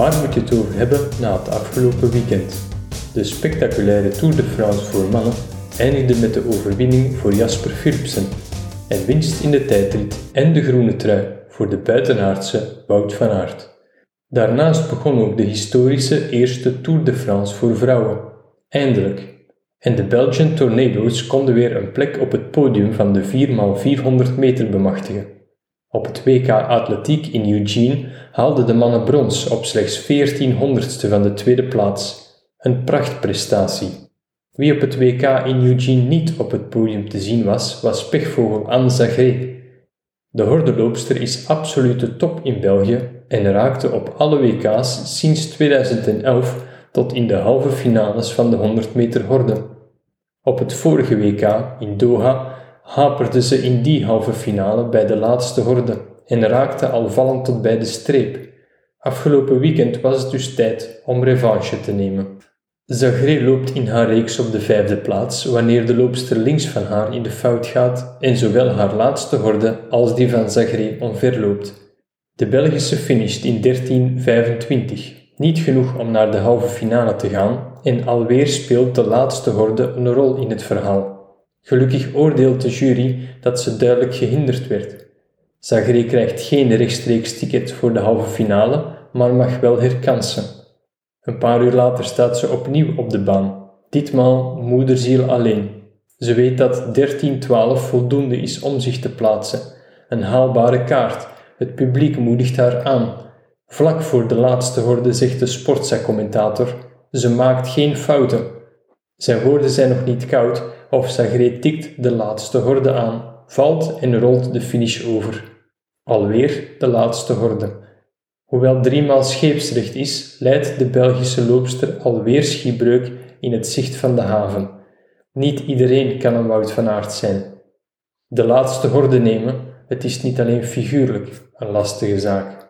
Waar moet je het over hebben na het afgelopen weekend? De spectaculaire Tour de France voor mannen eindigde met de overwinning voor Jasper Philipsen en winst in de tijdrit en de groene trui voor de buitenaardse Wout van Aert. Daarnaast begon ook de historische eerste Tour de France voor vrouwen. Eindelijk. En de Belgian Tornado's konden weer een plek op het podium van de 4x400 meter bemachtigen. Op het WK Atletiek in Eugene haalden de mannen brons op slechts 14 honderdste van de tweede plaats. Een prachtprestatie. Wie op het WK in Eugene niet op het podium te zien was, was pechvogel Anne Zagré. De hordeloopster is absolute top in België en raakte op alle WK's sinds 2011 tot in de halve finales van de 100 meter horde. Op het vorige WK in Doha haperde ze in die halve finale bij de laatste horde en raakte al vallend tot bij de streep. Afgelopen weekend was het dus tijd om revanche te nemen. Zagré loopt in haar reeks op de vijfde plaats wanneer de loopster links van haar in de fout gaat en zowel haar laatste horde als die van Zagré omverloopt. De Belgische finisht in 13.25, niet genoeg om naar de halve finale te gaan en alweer speelt de laatste horde een rol in het verhaal. Gelukkig oordeelt de jury dat ze duidelijk gehinderd werd. Zagré krijgt geen rechtstreeks ticket voor de halve finale, maar mag wel herkansen. Een paar uur later staat ze opnieuw op de baan, ditmaal moederziel alleen. Ze weet dat 13-12 voldoende is om zich te plaatsen. Een haalbare kaart. Het publiek moedigt haar aan. Vlak voor de laatste horde zegt de sportza-commentator: Ze maakt geen fouten. Zijn woorden zijn nog niet koud, of Zagré tikt de laatste horde aan, valt en rolt de finish over. Alweer de laatste horde. Hoewel driemaal scheepsrecht is, leidt de Belgische loopster alweer schipbreuk in het zicht van de haven. Niet iedereen kan een Wout van Aert zijn. De laatste horde nemen, het is niet alleen figuurlijk een lastige zaak.